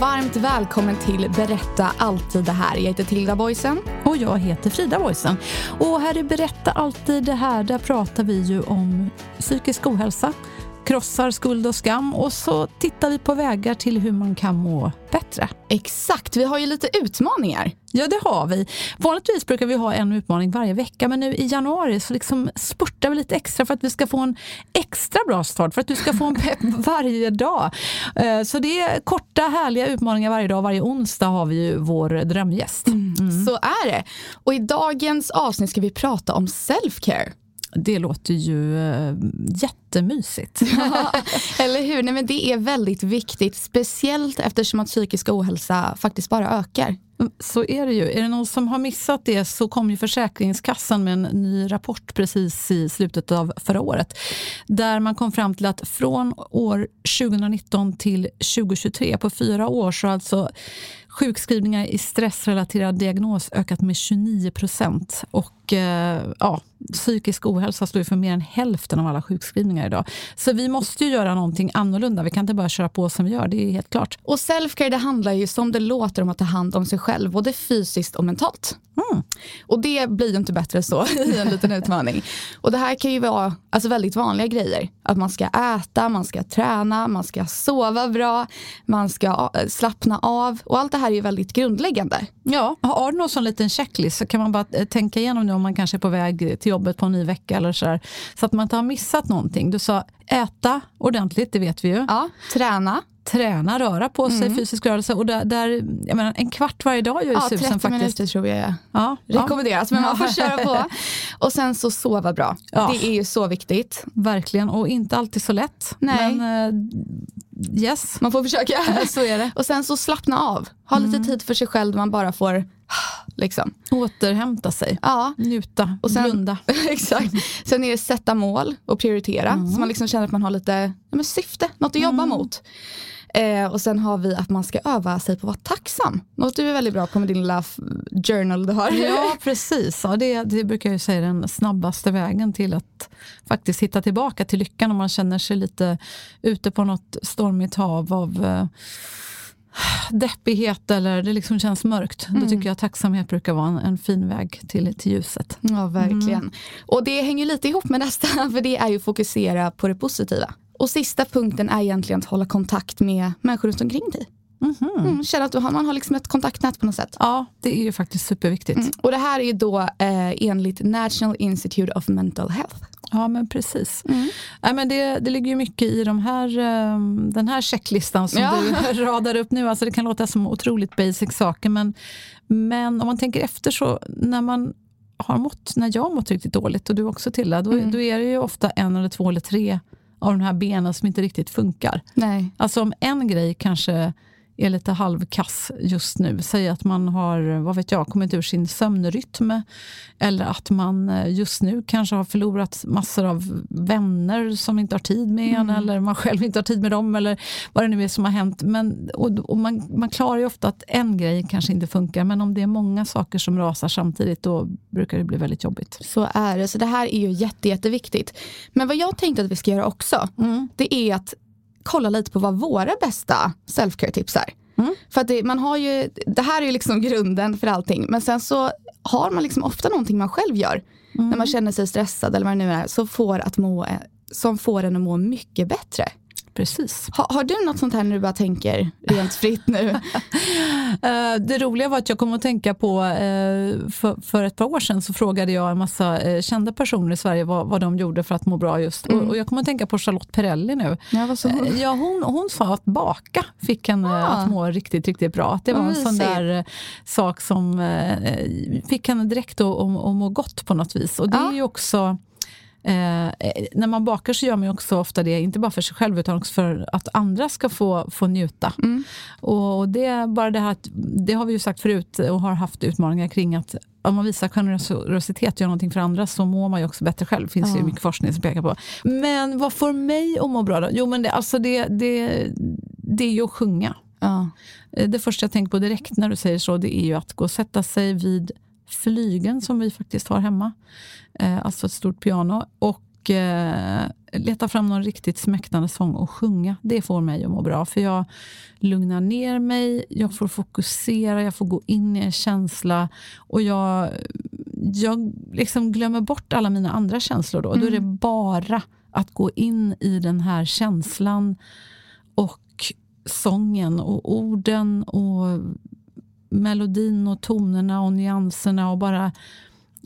Varmt välkommen till Berätta alltid det här. Jag heter Tilda Boysen. Och jag heter Frida Boysen. Och här i Berätta alltid det här, där pratar vi ju om psykisk ohälsa, krossar skuld och skam och så tittar vi på vägar till hur man kan må bättre. Exakt, vi har ju lite utmaningar. Ja, det har vi. Vanligtvis brukar vi ha en utmaning varje vecka, men nu i januari så liksom spurtar vi lite extra för att vi ska få en extra bra start, för att du ska få en pepp varje dag. Eh, Så det är korta, härliga utmaningar varje dag. Varje onsdag har vi ju vår drömgäst. Så är det. Och i dagens avsnitt ska vi prata om self-care. Det låter ju eh, jättemysigt. Eller hur? Nej, men det är väldigt viktigt, speciellt eftersom att psykisk ohälsa faktiskt bara ökar. Så är det ju. Är det någon som har missat det så kom ju Försäkringskassan med en ny rapport precis i slutet av förra året. Där man kom fram till att från år 2019 till 2023, på fyra år, så har alltså sjukskrivningar i stressrelaterad diagnos ökat med 29 procent. Och eh, ja, psykisk ohälsa står för mer än hälften av alla sjukskrivningar idag. Så vi måste ju göra någonting annorlunda. Vi kan inte bara köra på som vi gör, det är helt klart. Och self-care det handlar ju som det låter om att ta hand om sig själv, både fysiskt och mentalt. Mm. Och det blir ju inte bättre så i en liten utmaning. Och det här kan ju vara alltså, väldigt vanliga grejer. Att man ska äta, man ska träna, man ska sova bra, man ska eh, slappna av. Och allt det här är ju väldigt grundläggande. Ja, har du någon sån liten checklist så kan man bara eh, tänka igenom nu om man kanske är på väg till jobbet på en ny vecka eller så Så att man inte har missat någonting. Du sa äta ordentligt, det vet vi ju. Ja, träna. Träna, röra på sig, fysisk rörelse. Och där, där, jag menar, en kvart varje dag gör ju Ja, 30 susen faktiskt. minuter tror jag är Ja, ja, rekommenderas, men man får köra på. Och sen så sova bra. Ja. Det är ju så viktigt. verkligen. Och inte alltid så lätt. Nej. Men eh, yes, Man får försöka. så är det. Och sen så slappna av. Ha lite tid för sig själv, man bara får liksom. Återhämta sig, Ja, njuta, Och sen- blunda. exakt. Sen är det sätta mål och prioritera. Så man liksom känner att man har lite ja, men syfte, något att jobba mot. Eh, och sen har vi att man ska öva sig på att vara tacksam. Något du är väldigt bra på med din lilla journal du har. Ja, precis. Ja, det, det brukar jag säga är den snabbaste vägen till att faktiskt hitta tillbaka till lyckan om man känner sig lite ute på något stormigt hav av eh, deppighet eller det liksom känns mörkt. Då tycker jag att tacksamhet brukar vara en, en fin väg till, till ljuset. Ja, verkligen. Och det hänger lite ihop med nästa, för det är ju fokusera på det positiva. Och sista punkten är egentligen att hålla kontakt med människor runt omkring dig. Mm, känna att du har, man har liksom ett kontaktnät på något sätt. Ja, det är ju faktiskt superviktigt. Mm. Och det här är ju då eh, enligt National Institute of Mental Health. Ja, men precis. Nej, men det, det ligger ju mycket i de här, eh, den här checklistan som Ja. du radar upp nu. Alltså det kan låta som otroligt basic saker, men, men om man tänker efter så när man har mått, när jag har mått riktigt dåligt och du också Tilla, då, då är det ju ofta en eller två eller tre av de här benen som inte riktigt funkar. Nej. Alltså om en grej kanske är lite halvkass just nu. Säg att man har vad vet jag, kommit ur sin sömnrytm. Eller att man eh, just nu kanske har förlorat massor av vänner som inte har tid med en. Eller man själv inte har tid med dem. Eller vad det nu är som har hänt. Men, och, och man, man klarar ju ofta att en grej kanske inte funkar. Men om det är många saker som rasar samtidigt då brukar det bli väldigt jobbigt. Så är det. Så det här är ju jätte, jätteviktigt. Men vad jag tänkte att vi ska göra också, det är att kolla lite på vad våra bästa self-care-tips är. För att det, man har ju, det här är ju liksom grunden för allting. Men sen så har man liksom ofta någonting man själv gör. När man känner sig stressad eller vad det nu är. Så får att må som får en att må mycket bättre. Precis. Ha, har du något sånt här när du bara tänker rent fritt nu? Eh, det roliga var att jag kom att tänka på, eh, för, för ett par år sedan så frågade jag en massa eh, kända personer i Sverige vad, vad de gjorde för att må bra just. Mm. Och, jag kommer att tänka på Charlotte Perrelli nu. Ja, vad så Ja, hon, hon sa att baka fick henne Ah. att må riktigt, riktigt bra. Att det var en sån där sak som fick henne direkt att, att, att må gott på något vis. Och det Ja. är ju också Eh, eh, när man bakar så gör man ju också ofta det, inte bara för sig själv utan också för att andra ska få, få njuta. Mm. Och det, bara det, här, det har vi ju sagt förut och har haft utmaningar kring att om man visar generositet och gör någonting för andra så mår man ju också bättre själv. Det finns ju Ja. mycket forskning som pekar på. Men vad får mig att må bra då? Jo men det, alltså det, det, det är ju att sjunga. Ja. Eh, Det första jag tänker på direkt när du säger så, det är ju att gå och sätta sig vid flygen som vi faktiskt har hemma. Eh, alltså ett stort piano. Och eh, leta fram någon riktigt smäktande sång och sjunga. Det får mig att må bra. För jag lugnar ner mig, jag får fokusera, jag får gå in i en känsla. Och jag, jag liksom glömmer bort alla mina andra känslor då. Då är det bara att gå in i den här känslan och sången och orden och melodin och tonerna och nyanserna och bara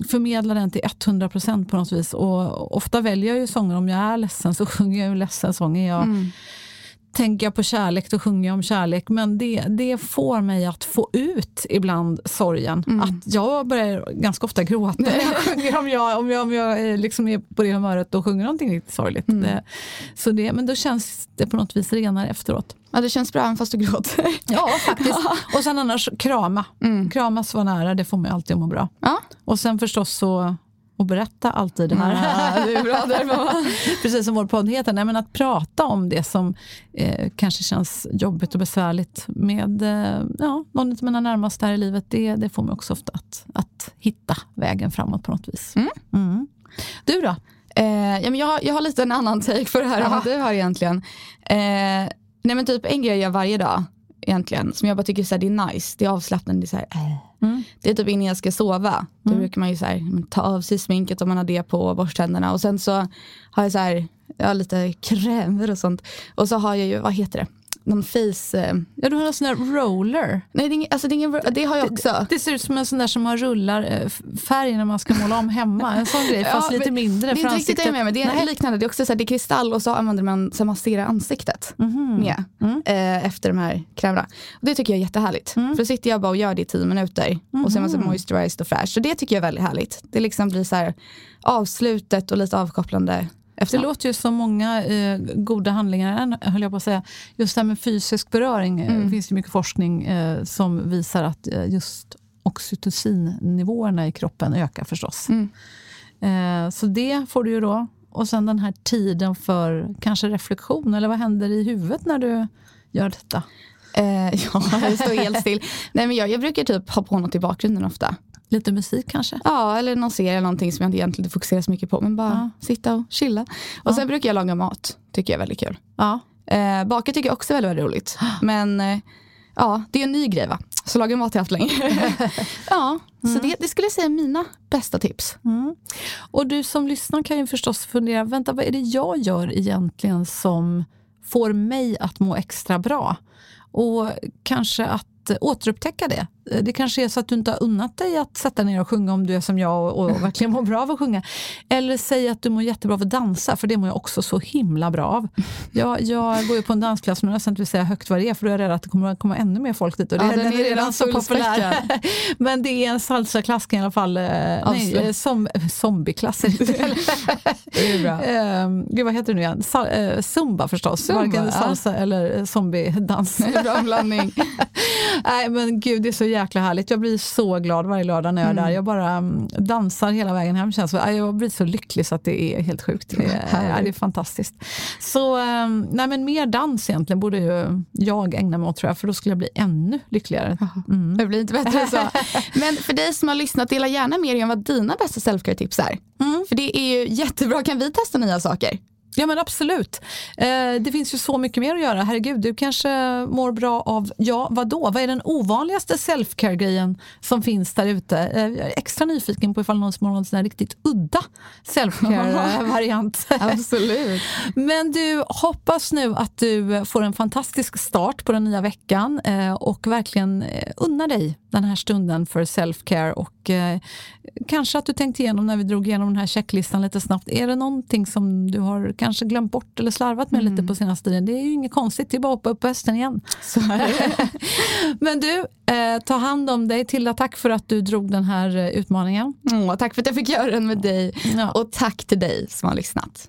förmedla den till 100 procent på något vis. Och ofta väljer jag ju sånger, om jag är ledsen så sjunger jag ju ledsen sång. Är jag, Mm. Tänker jag på kärlek då sjunger jag om kärlek. Men det, det får mig att få ut ibland sorgen. Mm. Att jag börjar ganska ofta gråta jag om jag, om jag, om jag eh, liksom är på det humöret och sjunger någonting riktigt sorgligt. Mm. Det, så det, men då känns det på något vis renare efteråt. Ja, det känns bra även fast du gråter. Ja, faktiskt. Och sen annars krama. Mm. Kramas vara nära, det får mig alltid att må bra. Ja. Och sen förstås så och berätta alltid det här. Ja, det är bra där, mamma. Precis som vår podd heter. Nej, men att prata om det som eh, kanske känns jobbigt och besvärligt med eh, ja, någon av mina närmaste här i livet. Det, det får mig också ofta att, att hitta vägen framåt på något vis. Mm. Mm. Du då? Eh, ja, men jag, har- jag har lite en annan take på det här än vad du har egentligen. Eh, nej men typ en grej jag gör varje dag egentligen, som jag bara tycker så här, det är nice, det är avslappnande. Det är, så här, äh. Mm. det är typ innan jag ska sova. Då brukar man ju så här, men ta av sig sminket om man har det på, borsta tänderna. Och sen så har jag så här, jag har lite krämer och sånt. Och så har jag ju, vad heter det? Någon face... Eh, Ja, du har en sån där roller. nej, det, är alltså, det, är ingen, det har jag också. Det ser ut som en sån där som har rullar eh, färg när man ska måla om hemma. En sån grej, fast Ja, lite mindre Det är inte riktigt det med, men det är Nej. liknande. Det är också så här, det är kristall och så använder man så här, massera ansiktet Mhm. med eh, efter de här krämerna. Och det tycker jag är jättehärligt. Mm. För då sitter jag bara och gör det i tio minuter och så är man så moisturized och fräsch. Så det tycker jag är väldigt härligt. Det liksom blir så här avslutet och lite avkopplande Det efter. låter ju som många eh, goda handlingar, höll jag på att säga. Just det här med fysisk beröring, eh, Mm. det finns ju mycket forskning eh, som visar att eh, just oxytocinnivåerna i kroppen ökar förstås. Mm. Eh, så det får du ju då. Och sen den här tiden för kanske reflektion, eller vad händer i huvudet när du gör detta? Eh, ja, det står helt still. Nej, men jag, jag brukar typ ha på något i bakgrunden ofta. Lite musik kanske? Ja, eller någon serie eller någonting som jag inte egentligen fokuserar så mycket på. Men bara sitta och chilla. Och sen brukar jag laga mat. Tycker jag är väldigt kul. Ja. Eh, baka tycker jag också är väldigt, väldigt roligt. Men eh, ja, det är en ny grej va? Så laga mat har jag haft länge. ja, så det, det skulle jag säga är mina bästa tips. Mm. Och du som lyssnar kan ju förstås fundera, vänta vad är det jag gör egentligen som får mig att må extra bra? Och kanske att återupptäcka det. Det kanske är så att du inte har unnat dig att sätta ner och sjunga om du är som jag och, och verkligen mår bra av att sjunga. Eller säg att du mår jättebra av att dansa, för det mår jag också så himla bra av. Jag, jag går ju på en dansklass, men jag nästan inte säga högt vad det är, för då är jag rädd att det kommer att komma ännu mer folk dit. Och det, Ja, den är redan så populär. men det är en salsa-klass i alla fall. eh, Nej, Avslöj. eh, som, zombieklass är det. Det är bra. Ehm, gud, vad heter det nu igen? Sa, eh, zumba förstås. Zumba, Varken ja. salsa eller eh, zombiedans. Bra blandning. Nej men gud det är så jäkla härligt. Jag blir så glad varje lördag när jag är där. Jag bara mm, dansar hela vägen hem. Känns jag blir så lycklig så att det är helt sjukt. Det är, det är fantastiskt. Så ehm, nej, men mer dans egentligen borde ju jag ägna mig åt tror jag. För då skulle jag bli ännu lyckligare. Mm. Det blir inte bättre så. Men för dig som har lyssnat, dela gärna med dig om vad dina bästa selfcare-tips är. Mm. För det är ju jättebra. Kan vi testa nya saker? Ja men absolut. Eh, det finns ju så mycket mer att göra. Herregud, du kanske mår bra av, ja vadå? Vad är den ovanligaste self-care-grejen som finns där ute? Eh, jag är extra nyfiken på ifall någon som har någon sån här riktigt udda self-care-variant. absolut. Men du, hoppas nu att du får en fantastisk start på den nya veckan eh, och verkligen eh, unnar dig den här stunden för self-care och eh, kanske att du tänkt igenom när vi drog igenom den här checklistan lite snabbt. Är det någonting som du har kanske glömt bort eller slarvat med mm. lite på senaste tiden? Det är ju inget konstigt, det är bara att hoppa upp på hästen igen. Men du, eh, ta hand om dig. Tilda, tack för att du drog den här eh, utmaningen. Mm, tack för att jag fick göra den med dig ja. och tack till dig som har lyssnat.